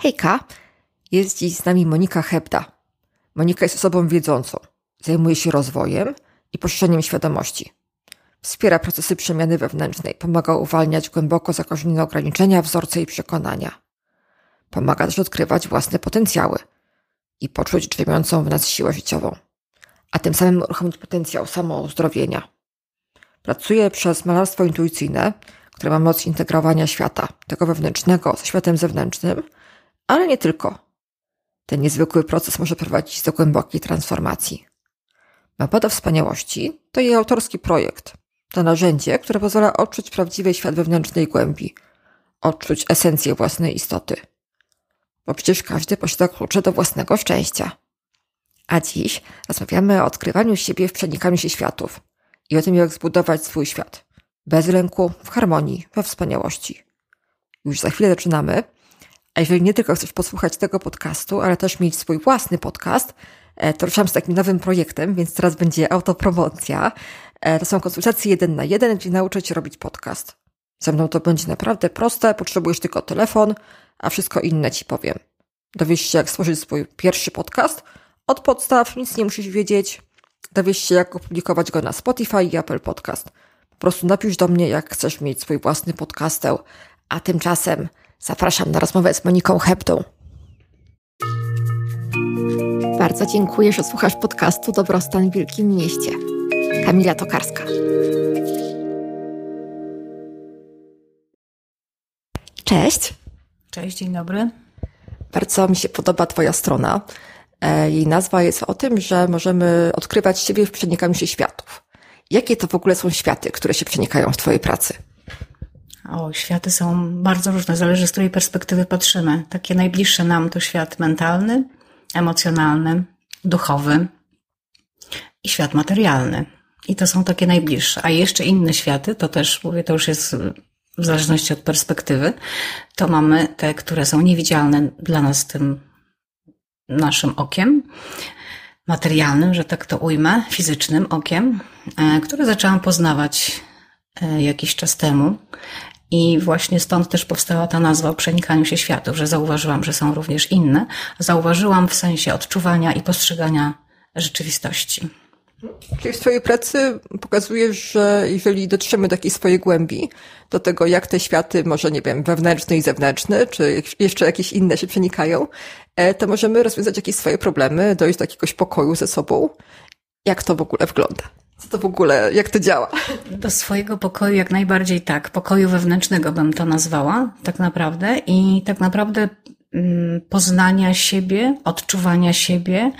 Hejka, jest dziś z nami Monika Hebda. Monika jest osobą wiedzącą, zajmuje się rozwojem i poszerzeniem świadomości. Wspiera procesy przemiany wewnętrznej, pomaga uwalniać głęboko zakorzenione ograniczenia, wzorce i przekonania. Pomaga też odkrywać własne potencjały i poczuć drzemiącą w nas siłę życiową, a tym samym uruchomić potencjał samouzdrowienia. Pracuje przez malarstwo intuicyjne, które ma moc integrowania świata, tego wewnętrznego ze światem zewnętrznym, ale nie tylko. Ten niezwykły proces może prowadzić do głębokiej transformacji. Mapa wspaniałości to jej autorski projekt. To narzędzie, które pozwala odczuć prawdziwy świat wewnętrznej głębi, odczuć esencję własnej istoty. Bo przecież każdy posiada klucze do własnego szczęścia. A dziś rozmawiamy o odkrywaniu siebie w przenikaniu się światów i o tym, jak zbudować swój świat. Bez lęku, w harmonii, we wspaniałości. Już za chwilę zaczynamy. A jeżeli nie tylko chcesz posłuchać tego podcastu, ale też mieć swój własny podcast, e, to ruszam z takim nowym projektem, więc teraz będzie autopromocja. E, to są konsultacje jeden na jeden, gdzie nauczę Cię robić podcast. Ze mną to będzie naprawdę proste, potrzebujesz tylko telefon, a wszystko inne Ci powiem. Dowiesz się, jak stworzyć swój pierwszy podcast. Od podstaw nic nie musisz wiedzieć. Dowiesz się, jak opublikować go na Spotify i Apple Podcast. Po prostu napisz do mnie, jak chcesz mieć swój własny podcasteł, a tymczasem zapraszam na rozmowę z Moniką Hebdą. Bardzo dziękuję, że słuchasz podcastu Dobrostan w Wielkim Mieście. Kamila Tokarska. Cześć. Cześć, dzień dobry. Bardzo mi się podoba Twoja strona. E, jej nazwa jest o tym, że możemy odkrywać siebie w przenikaniu się światów. Jakie to w ogóle są światy, które się przenikają w Twojej pracy? O, światy są bardzo różne, zależy z której perspektywy patrzymy. Takie najbliższe nam to świat mentalny, emocjonalny, duchowy i świat materialny. I to są takie najbliższe. A jeszcze inne światy, to też mówię, to już jest w zależności od perspektywy, to mamy te, które są niewidzialne dla nas tym naszym okiem, materialnym, że tak to ujmę, fizycznym okiem, e, które zaczęłam poznawać e, jakiś czas temu. I właśnie stąd też powstała ta nazwa o przenikaniu się światów, że zauważyłam, że są również inne. Zauważyłam w sensie odczuwania i postrzegania rzeczywistości. Czyli w swojej pracy pokazujesz, że jeżeli dotrzemy do jakiejś swojej głębi, do tego jak te światy, może nie wiem, wewnętrzne i zewnętrzne, czy jeszcze jakieś inne się przenikają, e, to możemy rozwiązać jakieś swoje problemy, dojść do jakiegoś pokoju ze sobą. Jak to w ogóle wygląda? Co to w ogóle, jak to działa? Do swojego pokoju jak najbardziej tak. Pokoju wewnętrznego bym to nazwała, tak naprawdę. I tak naprawdę mm, poznania siebie, odczuwania siebie,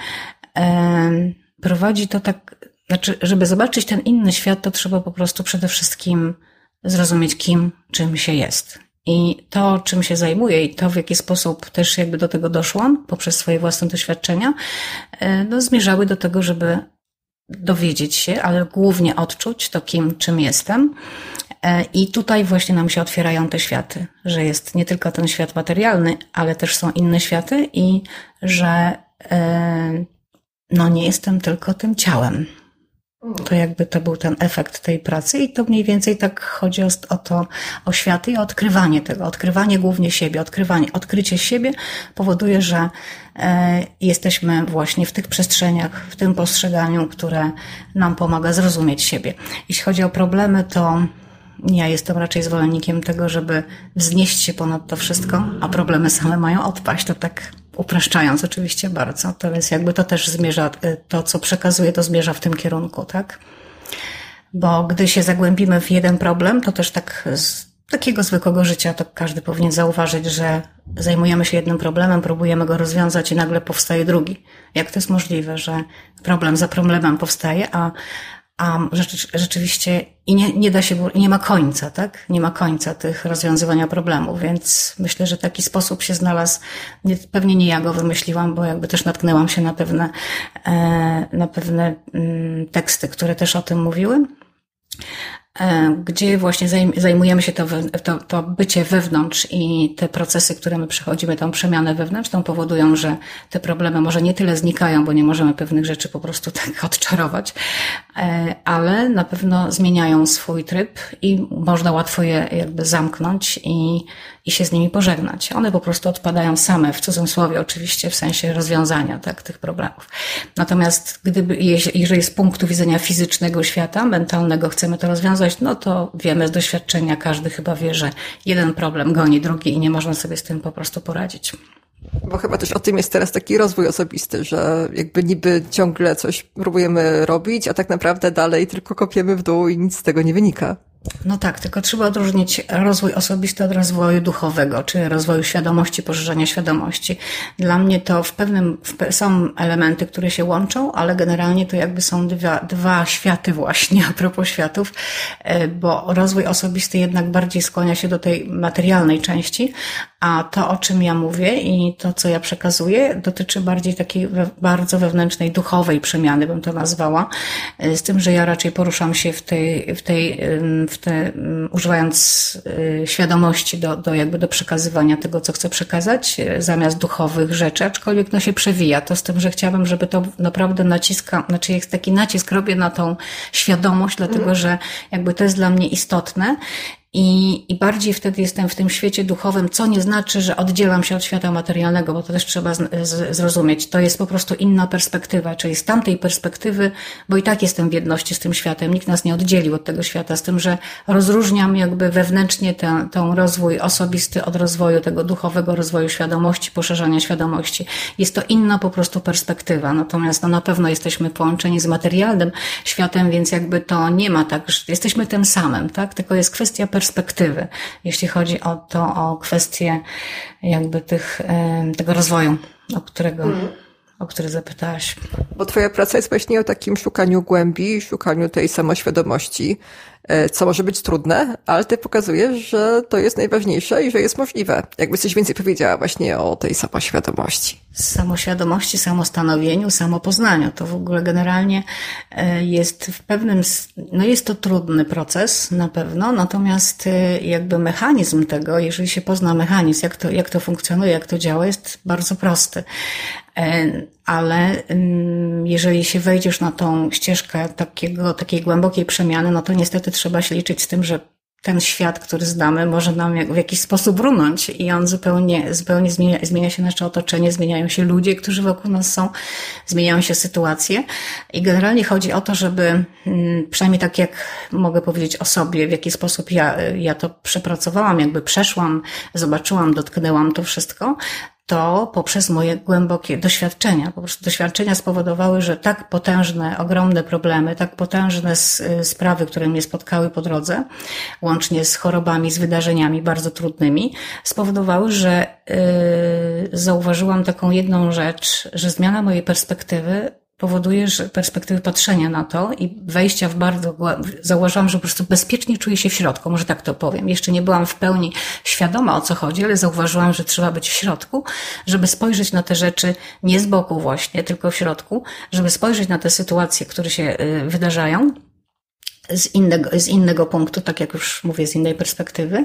prowadzi to tak, znaczy, żeby zobaczyć ten inny świat, to trzeba po prostu przede wszystkim zrozumieć, kim, czym się jest. I to, czym się zajmuję i to, w jaki sposób też jakby do tego doszłam poprzez swoje własne doświadczenia, e, no, zmierzały do tego, żeby dowiedzieć się, ale głównie odczuć to, kim, czym jestem. E, I tutaj właśnie nam się otwierają te światy, że jest nie tylko ten świat materialny, ale też są inne światy i że e, no nie jestem tylko tym ciałem. To jakby to był ten efekt tej pracy i to mniej więcej tak chodzi o, to, o światy i o odkrywanie tego, odkrywanie głównie siebie, odkrywanie, odkrycie siebie powoduje, że jesteśmy właśnie w tych przestrzeniach, w tym postrzeganiu, które nam pomaga zrozumieć siebie. Jeśli chodzi o problemy, to ja jestem raczej zwolennikiem tego, żeby wznieść się ponad to wszystko, a problemy same mają odpaść. To tak upraszczając oczywiście bardzo. To więc jakby to też zmierza, y, to co przekazuje, to zmierza w tym kierunku, tak? Bo gdy się zagłębimy w jeden problem, to też tak takiego zwykłego życia, to każdy powinien zauważyć, że zajmujemy się jednym problemem, próbujemy go rozwiązać i nagle powstaje drugi. Jak to jest możliwe, że problem za problemem powstaje, a a rzeczywiście i nie, nie da się, nie ma końca, tak? Nie ma końca tych rozwiązywania problemów, więc myślę, że taki sposób się znalazł. Nie, pewnie nie ja go wymyśliłam, bo jakby też natknęłam się na pewne, e, na pewne mm, teksty, które też o tym mówiły. E, gdzie właśnie zajmujemy się to, to, to bycie wewnątrz i te procesy, które my przechodzimy, tą przemianę wewnętrzną powodują, że te problemy może nie tyle znikają, bo nie możemy pewnych rzeczy po prostu tak odczarować, e, ale na pewno zmieniają swój tryb i można łatwo je jakby zamknąć i, i się z nimi pożegnać. One po prostu odpadają same, w cudzysłowie oczywiście, w sensie rozwiązania tak, tych problemów. Natomiast gdyby, jeżeli z punktu widzenia fizycznego świata, mentalnego chcemy to rozwiązać, no to wiemy z doświadczenia, każdy chyba wie, że jeden problem goni drugi i nie można sobie z tym po prostu poradzić. Bo chyba też o tym jest teraz taki rozwój osobisty, że jakby niby ciągle coś próbujemy robić, a tak naprawdę dalej tylko kopiemy w dół i nic z tego nie wynika. No tak, tylko trzeba odróżnić rozwój osobisty od rozwoju duchowego, czy rozwoju świadomości, poszerzania świadomości. Dla mnie to w pewnym, w, są elementy, które się łączą, ale generalnie to jakby są dwa, dwa światy właśnie, a propos światów, e, bo rozwój osobisty jednak bardziej skłania się do tej materialnej części, a to, o czym ja mówię i to, co ja przekazuję, dotyczy bardziej takiej bardzo wewnętrznej, duchowej przemiany, bym to nazwała, e, z tym, że ja raczej poruszam się w tej, w tej, w te, używając e, świadomości do, do jakby do przekazywania tego, co chcę przekazać, e, zamiast duchowych rzeczy, aczkolwiek no się przewija. To z tym, że chciałabym, żeby to naprawdę naciska, znaczy jest taki nacisk robię na tą świadomość, dlatego, mhm. że jakby to jest dla mnie istotne i, I bardziej wtedy jestem w tym świecie duchowym, co nie znaczy, że oddzielam się od świata materialnego, bo to też trzeba z, z, zrozumieć. To jest po prostu inna perspektywa, czyli z tamtej perspektywy, bo i tak jestem w jedności z tym światem, nikt nas nie oddzielił od tego świata, z tym, że rozróżniam jakby wewnętrznie ten, ten rozwój osobisty od rozwoju tego duchowego rozwoju świadomości, poszerzania świadomości. Jest to inna po prostu perspektywa. Natomiast no, na pewno jesteśmy połączeni z materialnym światem, więc jakby to nie ma tak, że jesteśmy tym samym, tak? Tylko jest kwestia perspektywy perspektywy, jeśli chodzi o to, o kwestię jakby tych, tego rozwoju, o którego, mm. o który zapytałaś. Bo twoja praca jest właśnie o takim szukaniu głębi, szukaniu tej samoświadomości, co może być trudne, ale ty pokazujesz, że to jest najważniejsze i że jest możliwe. Jakby coś więcej powiedziała właśnie o tej samoświadomości. Samoświadomości, samostanowieniu, samopoznaniu. To w ogóle generalnie e, jest w pewnym, no jest to trudny proces na pewno, natomiast e, jakby mechanizm tego, jeżeli się pozna mechanizm, jak to, jak to funkcjonuje, jak to działa, jest bardzo prosty ale jeżeli się wejdziesz na tą ścieżkę takiego, takiej głębokiej przemiany, no to niestety trzeba się liczyć z tym, że ten świat, który znamy, może nam w jakiś sposób runąć i on zupełnie, zupełnie zmienia, zmienia się nasze otoczenie, zmieniają się ludzie, którzy wokół nas są, zmieniają się sytuacje. I generalnie chodzi o to, żeby, przynajmniej tak jak mogę powiedzieć o sobie, w jaki sposób ja, ja to przepracowałam, jakby przeszłam, zobaczyłam, dotknęłam to wszystko, to poprzez moje głębokie doświadczenia. Po prostu doświadczenia spowodowały, że tak potężne, ogromne problemy, tak potężne sprawy, które mnie spotkały po drodze, łącznie z chorobami, z wydarzeniami bardzo trudnymi, spowodowały, że yy, zauważyłam taką jedną rzecz, że zmiana mojej perspektywy powoduje, że perspektywy patrzenia na to i wejścia w bardzo, zauważyłam, że po prostu bezpiecznie czuję się w środku, może tak to powiem. Jeszcze nie byłam w pełni świadoma o co chodzi, ale zauważyłam, że trzeba być w środku, żeby spojrzeć na te rzeczy nie z boku właśnie, tylko w środku, żeby spojrzeć na te sytuacje, które się y, wydarzają z innego, z innego punktu, tak jak już mówię, z innej perspektywy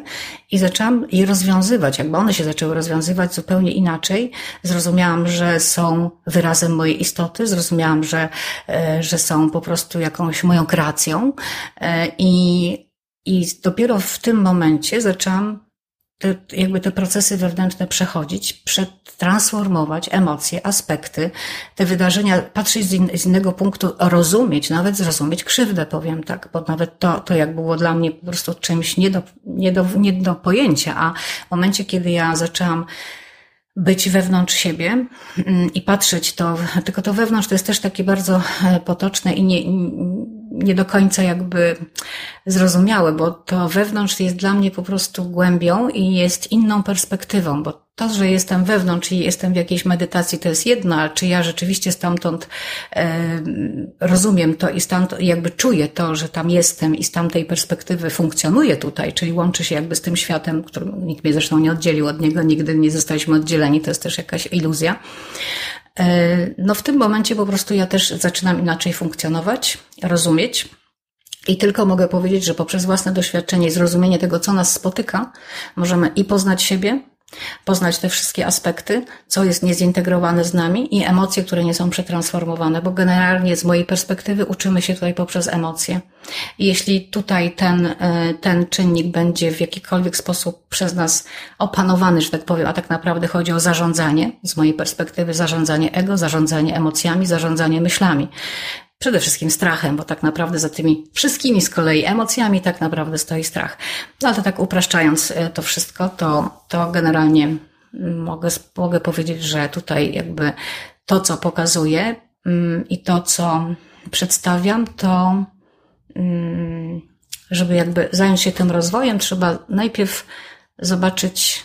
i zaczęłam je rozwiązywać. Jakby one się zaczęły rozwiązywać zupełnie inaczej. Zrozumiałam, że są wyrazem mojej istoty, zrozumiałam, że, e, że są po prostu jakąś moją kreacją e, i, i dopiero w tym momencie zaczęłam te, jakby te procesy wewnętrzne przechodzić, przetransformować emocje, aspekty, te wydarzenia, patrzeć z, in, z, innego punktu, rozumieć, nawet zrozumieć krzywdę, powiem tak, bo nawet to, to jak było dla mnie po prostu czymś nie do, nie do, nie do pojęcia, a w momencie, kiedy ja zaczęłam być wewnątrz siebie mm, i patrzeć to, tylko to wewnątrz to jest też takie bardzo e, potoczne i nie, nie do końca jakby zrozumiałe, bo to wewnątrz jest dla mnie po prostu głębią i jest inną perspektywą, bo to, że jestem wewnątrz i jestem w jakiejś medytacji, to jest jedno, ale czy ja rzeczywiście stamtąd e, rozumiem to i stamtąd jakby czuję to, że tam jestem i z tamtej perspektywy funkcjonuję tutaj, czyli łączy się jakby z tym światem, którym nikt mnie zresztą nie oddzielił od niego, nigdy nie zostaliśmy oddzieleni, to jest też jakaś iluzja. E, no w tym momencie po prostu ja też zaczynam inaczej funkcjonować, rozumieć. I tylko mogę powiedzieć, że poprzez własne doświadczenie i zrozumienie tego, co nas spotyka, możemy i poznać siebie, poznać te wszystkie aspekty, co jest niezintegrowane z nami i emocje, które nie są przetransformowane, bo generalnie z mojej perspektywy uczymy się tutaj poprzez emocje. I jeśli tutaj ten, e, ten czynnik będzie w jakikolwiek sposób przez nas opanowany, że tak powiem, a tak naprawdę chodzi o zarządzanie, z mojej perspektywy zarządzanie ego, zarządzanie emocjami, zarządzanie myślami. Przede wszystkim strachem, bo tak naprawdę za tymi wszystkimi z kolei emocjami tak naprawdę stoi strach. No ale tak upraszczając e, to wszystko, to, to generalnie mogę, mogę powiedzieć, że tutaj jakby to, co pokazuję mm, i to, co przedstawiam, to mm, żeby jakby zająć się tym rozwojem, trzeba najpierw zobaczyć,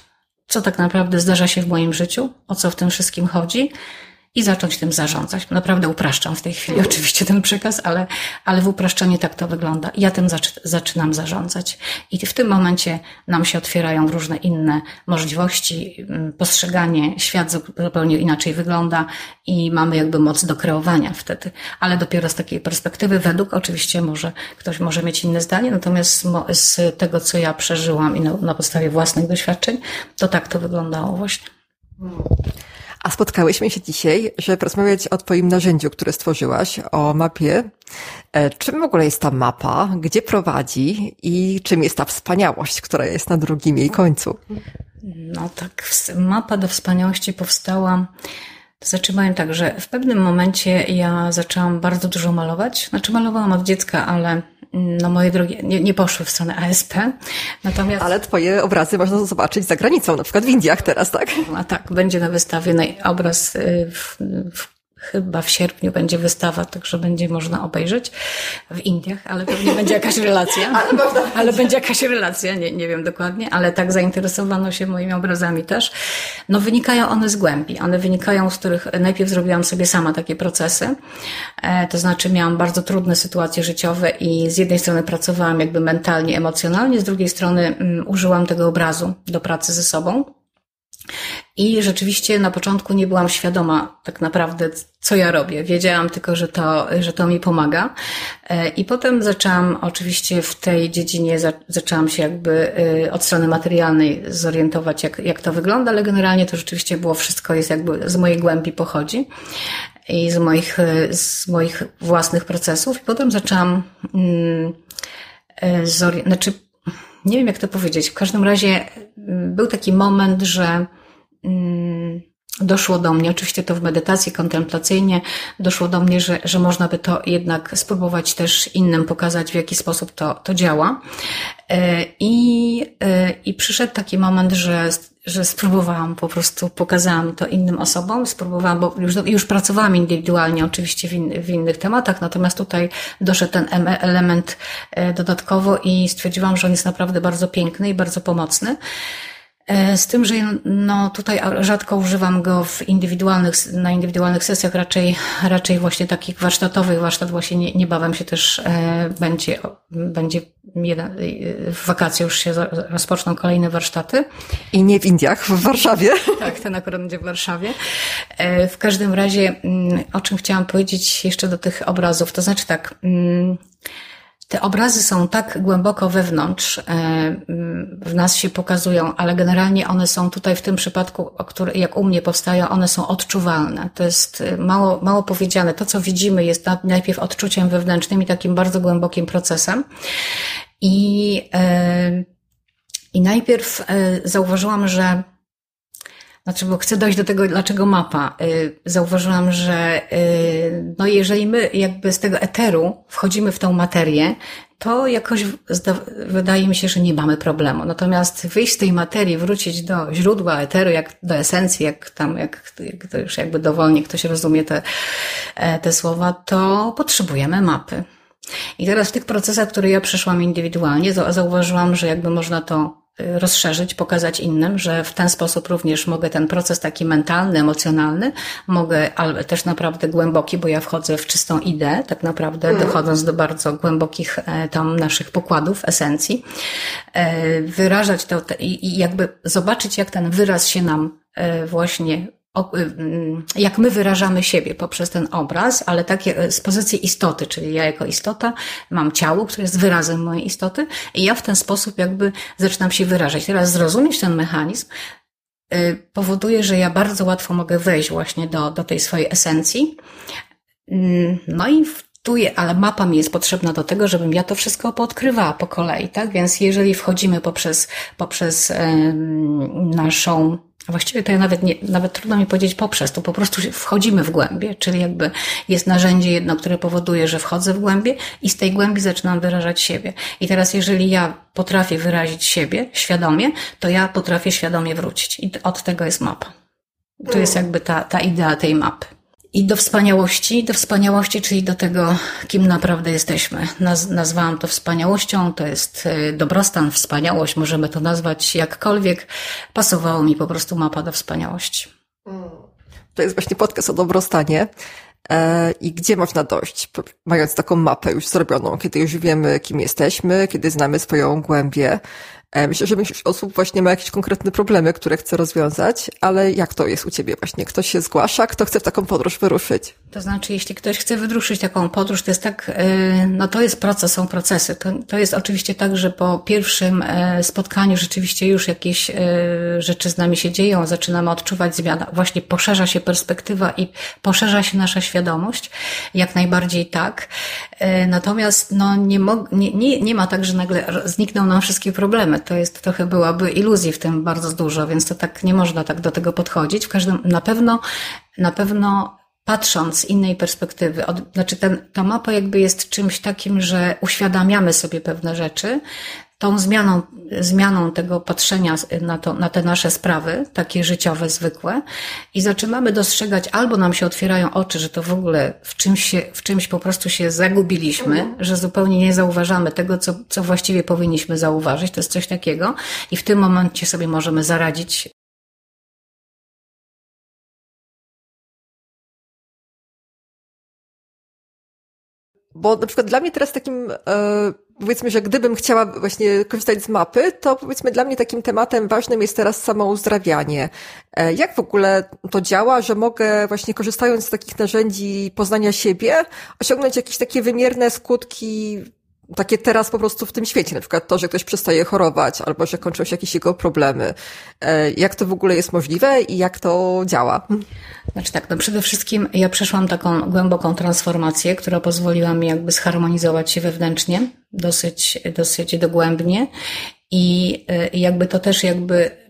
co tak naprawdę zdarza się w moim życiu, o co w tym wszystkim chodzi, i zacząć tym zarządzać. Naprawdę upraszczam w tej chwili oczywiście ten przekaz, ale, ale w upraszczeniu tak to wygląda. Ja tym zaczynam zarządzać. I w tym momencie nam się otwierają różne inne możliwości, mm, postrzeganie, świat zupełnie inaczej wygląda i mamy jakby moc do kreowania wtedy. Ale dopiero z takiej perspektywy, według oczywiście może ktoś może mieć inne zdanie, natomiast z tego, co ja przeżyłam i na, na podstawie własnych doświadczeń, to tak to wyglądało właśnie. A spotkałyśmy się dzisiaj, żeby porozmawiać o Twoim narzędziu, które stworzyłaś, o mapie. E, czym w ogóle jest ta mapa? Gdzie prowadzi? I czym jest ta wspaniałość, która jest na drugim jej końcu? No tak, mapa do wspaniałości powstała. To znaczy, tak, że w pewnym momencie ja zaczęłam bardzo dużo malować. Znaczy, malowałam od dziecka, ale no moje drogie, nie, nie poszły w stronę ASP. Natomiast... Ale twoje obrazy można zobaczyć za granicą, na przykład w Indiach teraz, tak? A tak, będzie na wystawie obraz y, w, w Chyba w sierpniu będzie wystawa, także będzie można obejrzeć w Indiach, ale pewnie będzie jakaś relacja. ale, ale będzie jakaś relacja, nie, nie wiem dokładnie, ale tak zainteresowano się moimi obrazami też. No wynikają one z głębi. One wynikają, z których najpierw zrobiłam sobie sama takie procesy. E, to znaczy miałam bardzo trudne sytuacje życiowe i z jednej strony pracowałam jakby mentalnie, emocjonalnie, z drugiej strony um, użyłam tego obrazu do pracy ze sobą. I rzeczywiście na początku nie byłam świadoma tak naprawdę, co ja robię. Wiedziałam tylko, że to, że to mi pomaga. E, I potem zaczęłam oczywiście w tej dziedzinie, zaczęłam się jakby e, od strony materialnej zorientować, jak, jak to wygląda, ale generalnie to rzeczywiście było wszystko, jest jakby z mojej głębi pochodzi i z moich, e, z moich własnych procesów. I potem zaczęłam, mm, znaczy, nie wiem jak to powiedzieć. W każdym razie mm, był taki moment, że doszło do mnie, oczywiście to w medytacji kontemplacyjnie, doszło do mnie, że, że można by to jednak spróbować też innym pokazać, w jaki sposób to, to działa. E, I, e, I przyszedł taki moment, że, że spróbowałam po prostu, pokazałam to innym osobom, spróbowałam, bo już, już pracowałam indywidualnie oczywiście w, in, w innych tematach, natomiast tutaj doszedł ten element e, dodatkowo i stwierdziłam, że on jest naprawdę bardzo piękny i bardzo pomocny. E, z tym, że no, tutaj rzadko używam go w indywidualnych, na indywidualnych sesjach, raczej, raczej właśnie takich warsztatowych. Warsztat właśnie nie, niebawem się też e, będzie, będzie jeden, w wakacje już się rozpoczną kolejne warsztaty. I nie w Indiach, w Warszawie. Tak, ten akurat będzie w Warszawie. E, w każdym razie, mm, o czym chciałam powiedzieć jeszcze do tych obrazów, to znaczy tak, mm, te obrazy są tak głęboko wewnątrz, e, w nas się pokazują, ale generalnie one są tutaj w tym przypadku, które, jak u mnie powstają, one są odczuwalne. To jest e, mało, mało powiedziane. To, co widzimy, jest najpierw odczuciem wewnętrznym i takim bardzo głębokim procesem. I, e, i najpierw zauważyłam, że znaczy, bo chcę dojść do tego, dlaczego mapa. Y, zauważyłam, że y, no jeżeli my jakby z tego eteru wchodzimy w tą materię, to jakoś wydaje mi się, że nie mamy problemu. Natomiast wyjść z tej materii, wrócić do źródła eteru, jak do esencji, jak tam, jak, jak to już jakby dowolnie ktoś rozumie te, e, te słowa, to potrzebujemy mapy. I teraz w tych procesach, które ja przeszłam indywidualnie, zauważyłam, że jakby można to rozszerzyć, pokazać innym, że w ten sposób również mogę ten proces taki mentalny, emocjonalny, mogę, ale też naprawdę głęboki, bo ja wchodzę w czystą ideę, tak naprawdę mm. dochodząc do bardzo głębokich e, tam naszych pokładów, esencji, e, wyrażać to i jakby zobaczyć, jak ten wyraz się nam e, właśnie jak my wyrażamy siebie poprzez ten obraz, ale takie z pozycji istoty, czyli ja jako istota mam ciało, które jest wyrazem mojej istoty i ja w ten sposób jakby zaczynam się wyrażać. Teraz zrozumieć ten mechanizm powoduje, że ja bardzo łatwo mogę wejść właśnie do, do tej swojej esencji. No i tu, je, ale mapa mi jest potrzebna do tego, żebym ja to wszystko poodkrywała po kolei, tak? Więc jeżeli wchodzimy poprzez, poprzez naszą Właściwie to ja nawet nie, nawet trudno mi powiedzieć poprzez, to po prostu wchodzimy w głębie, czyli jakby jest narzędzie jedno, które powoduje, że wchodzę w głębie i z tej głębi zaczynam wyrażać siebie. I teraz jeżeli ja potrafię wyrazić siebie świadomie, to ja potrafię świadomie wrócić. I od tego jest mapa. To jest jakby ta, ta idea tej mapy i do wspaniałości, do wspaniałości, czyli do tego, kim naprawdę jesteśmy. Naz nazwałam to wspaniałością, to jest e, dobrostan, wspaniałość, możemy to nazwać jakkolwiek. Pasowało mi po prostu mapa do wspaniałości. To jest właśnie podcast o dobrostanie. E, I gdzie można dojść, mając taką mapę już zrobioną, kiedy już wiemy, kim jesteśmy, kiedy znamy swoją głębię, myślę, że większość osób właśnie ma jakieś konkretne problemy, które chce rozwiązać, ale jak to jest u Ciebie właśnie? Ktoś się zgłasza, kto chce w taką podróż wyruszyć? To znaczy, jeśli ktoś chce wyruszyć taką podróż, to jest tak, e, no to jest proces, są procesy. To, to jest oczywiście tak, że po pierwszym e, spotkaniu rzeczywiście już jakieś rzeczy z nami się dzieją, zaczynamy odczuwać zmianę. Właśnie poszerza się perspektywa i poszerza się nasza świadomość. Jak najbardziej tak. Natomiast no nie, mo- nie, nie, nie ma tak, że nagle znikną nam wszystkie problemy to jest trochę byłaby iluzji w tym bardzo dużo, więc to tak nie można tak do tego podchodzić. W każdym, na pewno, na pewno patrząc z innej perspektywy, od, znaczy ten, ta mapa jakby jest czymś takim, że uświadamiamy sobie pewne rzeczy, tą zmianą, zmianą tego patrzenia na, to, na te nasze sprawy, takie życiowe, zwykłe, i zaczynamy dostrzegać, albo nam się otwierają oczy, że to w ogóle w czymś, się, w czymś po prostu się zagubiliśmy, mhm. że zupełnie nie zauważamy tego, co, co właściwie powinniśmy zauważyć. To jest coś takiego, i w tym momencie sobie możemy zaradzić Bo na przykład dla mnie teraz takim, e, powiedzmy, że gdybym chciała właśnie korzystać z mapy, to powiedzmy dla mnie takim tematem ważnym jest teraz samo uzdrawianie. E, jak w ogóle to działa, że mogę właśnie korzystając z takich narzędzi poznania siebie, osiągnąć jakieś takie wymierne skutki takie teraz po prostu w tym świecie, na przykład to, że ktoś przestaje chorować, albo że kończą się jakieś jego problemy. E, jak to w ogóle jest możliwe i jak to działa? Znaczy tak, no przede wszystkim ja przeszłam taką głęboką transformację, która pozwoliła mi jakby zharmonizować się wewnętrznie, dosyć, dosyć dogłębnie i e, jakby to też jakby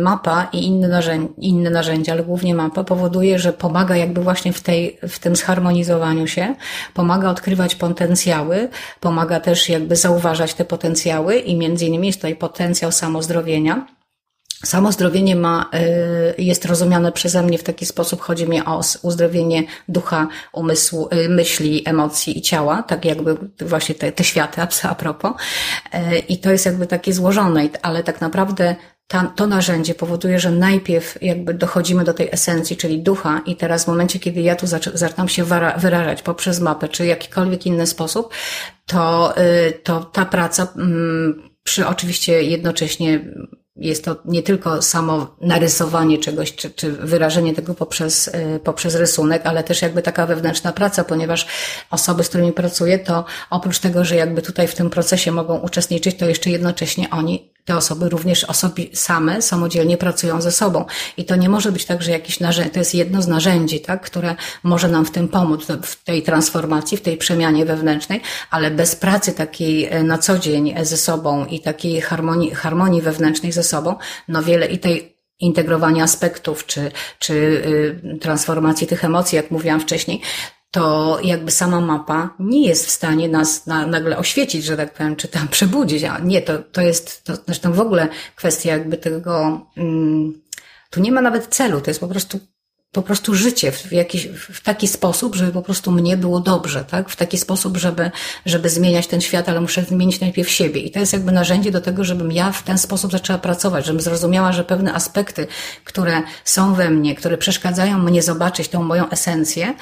mapa i inne narzędzia, inne narzędzia, ale głównie mapa powoduje, że pomaga jakby właśnie w, tej, w tym zharmonizowaniu się, pomaga odkrywać potencjały, pomaga też jakby zauważać te potencjały i między innymi jest tutaj potencjał samozdrowienia. Samozdrowienie ma, y, jest rozumiane przeze mnie w taki sposób, chodzi mi o uzdrowienie ducha, umysłu, y, myśli, emocji i ciała, tak jakby właśnie te, te światy a propos. Y, I to jest jakby takie złożone, ale tak naprawdę ta, to narzędzie powoduje, że najpierw jakby dochodzimy do tej esencji, czyli ducha i teraz w momencie, kiedy ja tu zaczynam się wyrażać poprzez mapę, czy jakikolwiek inny sposób, to, to ta praca mm, przy oczywiście jednocześnie jest to nie tylko samo narysowanie czegoś, czy, czy wyrażenie tego poprzez, y, poprzez rysunek, ale też jakby taka wewnętrzna praca, ponieważ osoby, z którymi pracuję, to oprócz tego, że jakby tutaj w tym procesie mogą uczestniczyć, to jeszcze jednocześnie oni te osoby również osoby same samodzielnie pracują ze sobą. I to nie może być tak, że jakieś narzędzie, to jest jedno z narzędzi, tak, które może nam w tym pomóc, w tej transformacji, w tej przemianie wewnętrznej, ale bez pracy takiej e, na co dzień ze sobą i takiej harmonii, harmonii wewnętrznej ze sobą, no wiele i tej integrowania aspektów, czy, czy y, transformacji tych emocji, jak mówiłam wcześniej, to jakby sama mapa nie jest w stanie nas na, nagle oświecić, że tak powiem, czy tam przebudzić. A nie, to, to jest, to, zresztą w ogóle kwestia jakby tego, mm, tu nie ma nawet celu, to jest po prostu po prostu życie w, jakiś, w taki sposób, żeby po prostu mnie było dobrze, tak? W taki sposób, żeby, żeby zmieniać ten świat, ale muszę zmienić najpierw siebie. I to jest jakby narzędzie do tego, żebym ja w ten sposób zaczęła pracować, żebym zrozumiała, że pewne aspekty, które są we mnie, które przeszkadzają mnie zobaczyć tą moją esencję,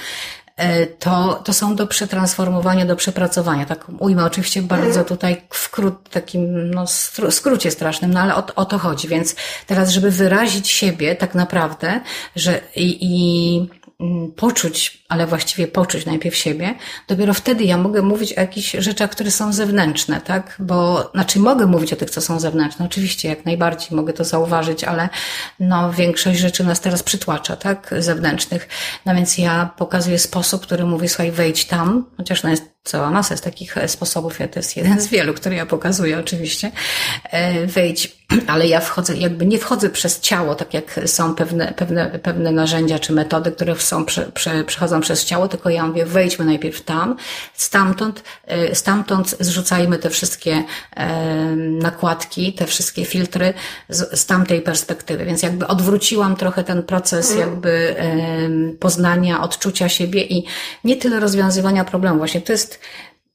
to, to są do przetransformowania, do przepracowania. Tak ujmę oczywiście bardzo tutaj w krót, takim no, skrócie strasznym, no ale o, o to chodzi. Więc teraz, żeby wyrazić siebie tak naprawdę, że i, i poczuć, ale właściwie poczuć najpierw siebie, dopiero wtedy ja mogę mówić o jakichś rzeczach, które są zewnętrzne, tak? Bo, znaczy mogę mówić o tych, co są zewnętrzne, oczywiście, jak najbardziej mogę to zauważyć, ale no, większość rzeczy nas teraz przytłacza, tak? Zewnętrznych. No więc ja pokazuję sposób, który mówi, słuchaj, wejdź tam, chociaż no jest cała masa z takich e, sposobów, ja to jest jeden z wielu, który ja pokazuję oczywiście, e, wejdź, ale ja wchodzę, jakby nie wchodzę przez ciało, tak jak są pewne, pewne, pewne narzędzia czy metody, które są, prze, prze, przechodzą przez ciało, tylko ja mówię, wejdźmy najpierw tam, stamtąd, e, stamtąd zrzucajmy te wszystkie nakładki, te wszystkie filtry z, z tamtej perspektywy, więc jakby odwróciłam trochę ten proces mhm. jakby poznania, odczucia siebie i nie tyle rozwiązywania problemu, właśnie to jest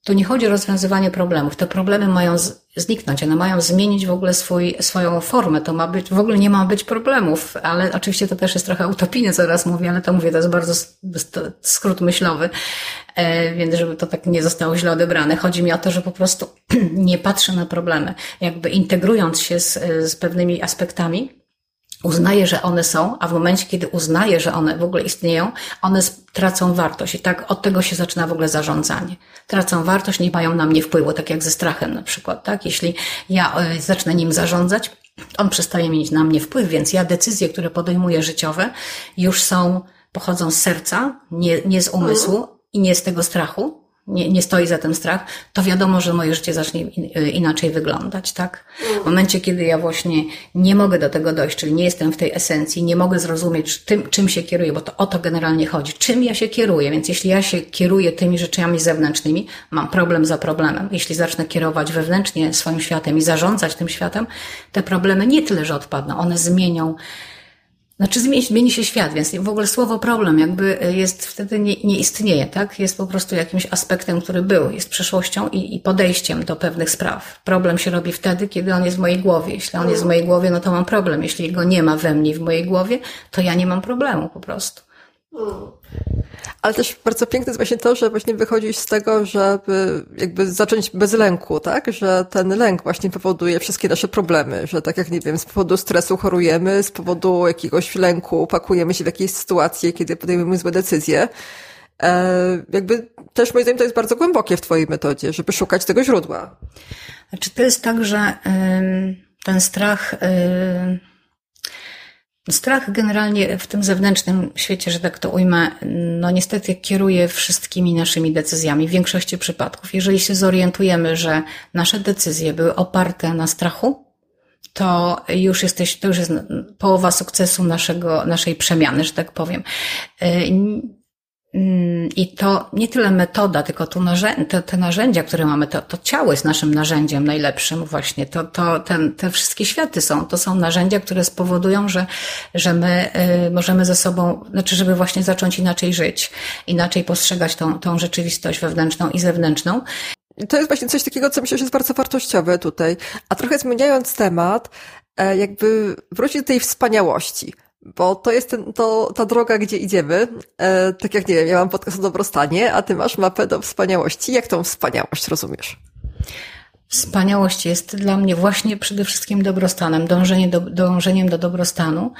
to nie chodzi o rozwiązywanie problemów. Te problemy mają zniknąć, one mają zmienić w ogóle swój, swoją formę. To ma być, w ogóle nie ma być problemów, ale oczywiście to też jest trochę utopijne, co raz mówię, ale to mówię, to jest bardzo skrót myślowy, e, więc żeby to tak nie zostało źle odebrane. Chodzi mi o to, że po prostu nie patrzę na problemy. Jakby integrując się z, z pewnymi aspektami, uznaje, że one są, a w momencie, kiedy uznaje, że one w ogóle istnieją, one tracą wartość. I tak od tego się zaczyna w ogóle zarządzanie. Tracą wartość, nie mają na mnie wpływu, tak jak ze strachem na przykład, tak? Jeśli ja e, zacznę nim zarządzać, on przestaje mieć na mnie wpływ, więc ja decyzje, które podejmuję życiowe, już są, pochodzą z serca, nie, nie z umysłu i nie z tego strachu, nie, nie stoi za tym strach, to wiadomo, że moje życie zacznie inaczej wyglądać, tak? W momencie, kiedy ja właśnie nie mogę do tego dojść, czyli nie jestem w tej esencji, nie mogę zrozumieć tym, czym się kieruję, bo to o to generalnie chodzi. Czym ja się kieruję? Więc jeśli ja się kieruję tymi rzeczami zewnętrznymi, mam problem za problemem. Jeśli zacznę kierować wewnętrznie swoim światem i zarządzać tym światem, te problemy nie tyle, że odpadną, one zmienią znaczy zmieni, zmieni się świat, więc w ogóle słowo problem jakby jest wtedy nie, nie istnieje, tak? Jest po prostu jakimś aspektem, który był, jest przeszłością i, i podejściem do pewnych spraw. Problem się robi wtedy, kiedy on jest w mojej głowie. Jeśli on jest w mojej głowie, no to mam problem. Jeśli go nie ma we mnie, w mojej głowie, to ja nie mam problemu po prostu. Ale też bardzo piękne jest właśnie to, że właśnie wychodzisz z tego, żeby jakby zacząć bez lęku, tak? Że ten lęk właśnie powoduje wszystkie nasze problemy, że tak jak nie wiem, z powodu stresu chorujemy, z powodu jakiegoś lęku pakujemy się w jakieś sytuacje, kiedy podejmujemy złe decyzje. E, jakby też moim zdaniem to jest bardzo głębokie w Twojej metodzie, żeby szukać tego źródła. Znaczy to jest tak, że ten strach Strach generalnie w tym zewnętrznym świecie, że tak to ujmę, no niestety kieruje wszystkimi naszymi decyzjami w większości przypadków. Jeżeli się zorientujemy, że nasze decyzje były oparte na strachu, to już jesteś, to już jest połowa sukcesu naszego, naszej przemiany, że tak powiem. Mm, I to nie tyle metoda, tylko tu narzędzia, te, te narzędzia, które mamy, to, to ciało jest naszym narzędziem najlepszym właśnie. To, to, ten, te wszystkie światy są, to są narzędzia, które spowodują, że, że my y, możemy ze sobą, znaczy, żeby właśnie zacząć inaczej żyć, inaczej postrzegać tą, tą rzeczywistość wewnętrzną i zewnętrzną. To jest właśnie coś takiego, co myślę, że jest bardzo wartościowe tutaj. A trochę zmieniając temat, e, jakby wrócić do tej wspaniałości. Bo to jest ten, to, ta droga, gdzie idziemy. E, tak jak nie wiem, ja mam podcast o dobrostanie, a ty masz mapę do wspaniałości. Jak tą wspaniałość rozumiesz? Wspaniałość jest dla mnie właśnie przede wszystkim dobrostanem, dążenie do, dążeniem do dobrostanu.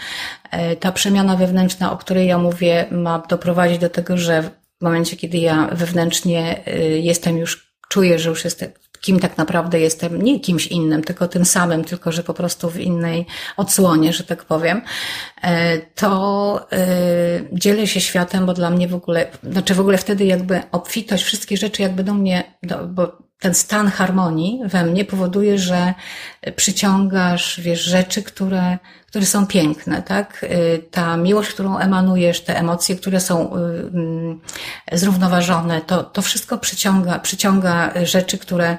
E, ta przemiana wewnętrzna, o której ja mówię, ma doprowadzić do tego, że w momencie, kiedy ja wewnętrznie e, jestem już, czuję, że już jestem, kim tak naprawdę jestem, nie kimś innym, tylko tym samym, tylko że po prostu w innej odsłonie, że tak powiem, e, to e, dzielę się światem, bo dla mnie w ogóle, znaczy w ogóle wtedy jakby obfitość, wszystkie rzeczy jakby do mnie, do, bo ten stan harmonii we mnie powoduje, że przyciągasz, wiesz, rzeczy, które, które są piękne, tak? Y, ta miłość, którą emanujesz, te emocje, które są y, mm, zrównoważone, to, to wszystko przyciąga, przyciąga rzeczy, które,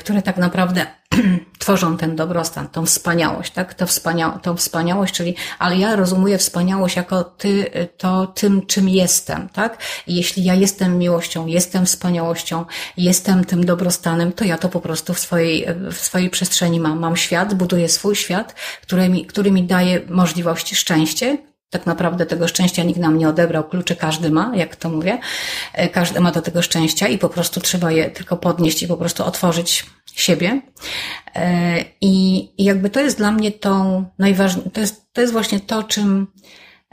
które tak naprawdę tworzą ten dobrostan, tą wspaniałość, tak? To wspania tą wspaniałość, czyli, ale ja rozumuję wspaniałość jako ty, to tym, czym jestem, tak? I jeśli ja jestem miłością, jestem wspaniałością, jestem tym dobrostanem, to ja to po prostu w swojej, w swojej przestrzeni mam. Mam świat, buduję swój świat, który mi, który mi daje możliwości, szczęście, tak naprawdę tego szczęścia nikt nam nie odebrał, klucze każdy ma, jak to mówię. E, każdy ma do tego szczęścia i po prostu trzeba je tylko podnieść i po prostu otworzyć siebie. E, I, jakby to jest dla mnie tą najważniejszą, to jest, to jest właśnie to, czym,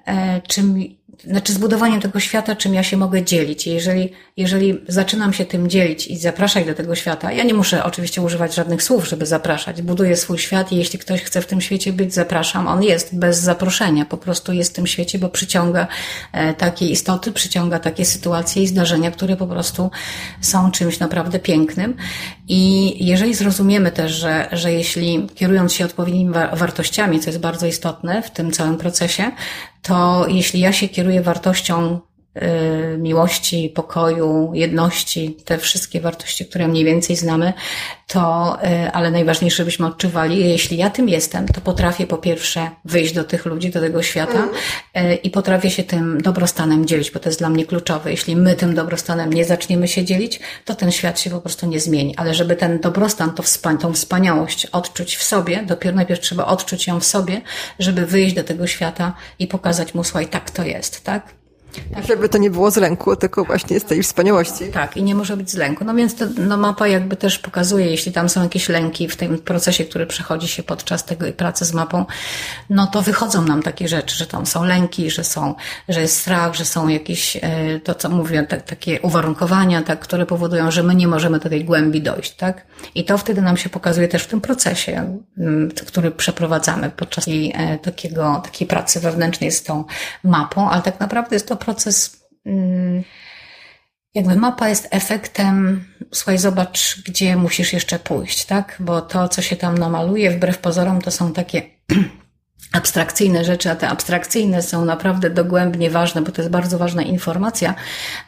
e, czym znaczy zbudowaniem tego świata, czym ja się mogę dzielić. Jeżeli, jeżeli zaczynam się tym dzielić i zapraszać do tego świata, ja nie muszę oczywiście używać żadnych słów, żeby zapraszać. Buduję swój świat i jeśli ktoś chce w tym świecie być, zapraszam. On jest bez zaproszenia, po prostu jest w tym świecie, bo przyciąga e, takie istoty, przyciąga takie sytuacje i zdarzenia, które po prostu są czymś naprawdę pięknym. I jeżeli zrozumiemy też, że, że jeśli kierując się odpowiednimi wartościami, co jest bardzo istotne w tym całym procesie, to jeśli ja się kieruję wartością miłości, pokoju, jedności, te wszystkie wartości, które mniej więcej znamy, to, y, ale najważniejsze byśmy odczuwali, jeśli ja tym jestem, to potrafię po pierwsze wyjść do tych ludzi, do tego świata mm. i potrafię się tym dobrostanem dzielić, bo to jest dla mnie kluczowe. Jeśli my tym dobrostanem nie zaczniemy się dzielić, to ten świat się po prostu nie zmieni. Ale żeby ten dobrostan, to wspa tą wspaniałość odczuć w sobie, dopiero najpierw trzeba odczuć ją w sobie, żeby wyjść do tego świata i pokazać mu, słuchaj, tak to jest, tak? Tak. Żeby to nie było z lęku, tylko właśnie z tej wspaniałości. Tak, i nie może być z lęku. No więc to, no mapa jakby też pokazuje, jeśli tam są jakieś lęki w tym procesie, który przechodzi się podczas tego pracy z mapą, no to wychodzą nam takie rzeczy, że tam są lęki, że są, że jest strach, że są jakieś, e, to co mówię, tak, takie uwarunkowania, tak, które powodują, że my nie możemy do tej głębi dojść, tak? I to wtedy nam się pokazuje też w tym procesie, który przeprowadzamy podczas tej, e, takiego, takiej pracy wewnętrznej z tą mapą, ale tak naprawdę jest to proces, mm, jakby mapa jest efektem, słuchaj, zobacz, gdzie musisz jeszcze pójść, tak? Bo to, co się tam namaluje, wbrew pozorom, to są takie abstrakcyjne rzeczy, a te abstrakcyjne są naprawdę dogłębnie ważne, bo to jest bardzo ważna informacja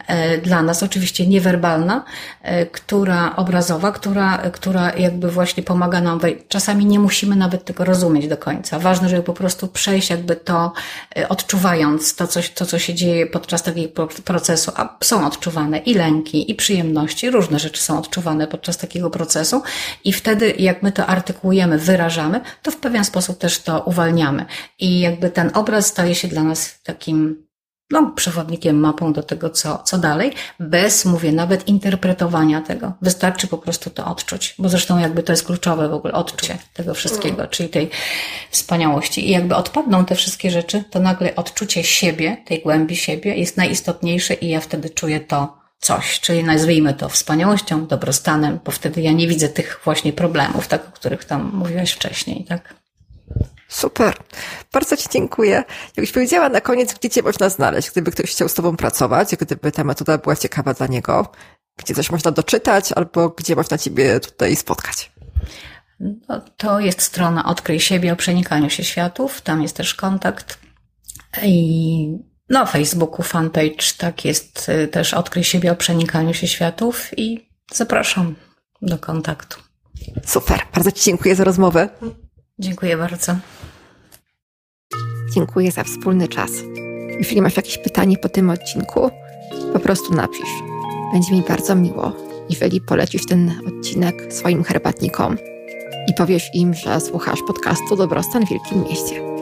e, dla nas, oczywiście niewerbalna, e, która obrazowa, która, która jakby właśnie pomaga nam. Czasami nie musimy nawet tego rozumieć do końca. Ważne, żeby po prostu przejść jakby to, e, odczuwając to, co, to, co się dzieje podczas takiego procesu, a są odczuwane i lęki, i przyjemności, różne rzeczy są odczuwane podczas takiego procesu i wtedy, jak my to artykułujemy, wyrażamy, to w pewien sposób też to uwalniamy i jakby ten obraz staje się dla nas takim no, przewodnikiem, mapą do tego, co, co dalej, bez, mówię, nawet interpretowania tego. Wystarczy po prostu to odczuć, bo zresztą jakby to jest kluczowe w ogóle, odczucie tego wszystkiego, mm. czyli tej wspaniałości. I jakby odpadną te wszystkie rzeczy, to nagle odczucie siebie, tej głębi siebie jest najistotniejsze i ja wtedy czuję to coś, czyli nazwijmy to wspaniałością, dobrostanem, bo wtedy ja nie widzę tych właśnie problemów, tak, o których tam mówiłaś wcześniej, tak? Super. Bardzo Ci dziękuję. Jakbyś powiedziała na koniec, gdzie Cię można znaleźć, gdyby ktoś chciał z Tobą pracować, gdyby ta metoda była ciekawa dla niego, gdzie coś można doczytać, albo gdzie można Ciebie tutaj spotkać. No, to jest strona Odkryj siebie o przenikaniu się światów. Tam jest też kontakt. I no, Facebooku fanpage, tak jest y, też Odkryj siebie o przenikaniu się światów i zapraszam do kontaktu. Super. Bardzo Ci dziękuję za rozmowę. Dziękuję bardzo. Dziękuję za wspólny czas. Jeśli masz jakieś pytanie po tym odcinku, po prostu napisz. Będzie mi bardzo miło, jeżeli polecisz ten odcinek swoim herbatnikom i powiesz im, że słuchasz podcastu Dobrostan w Wielkim Mieście.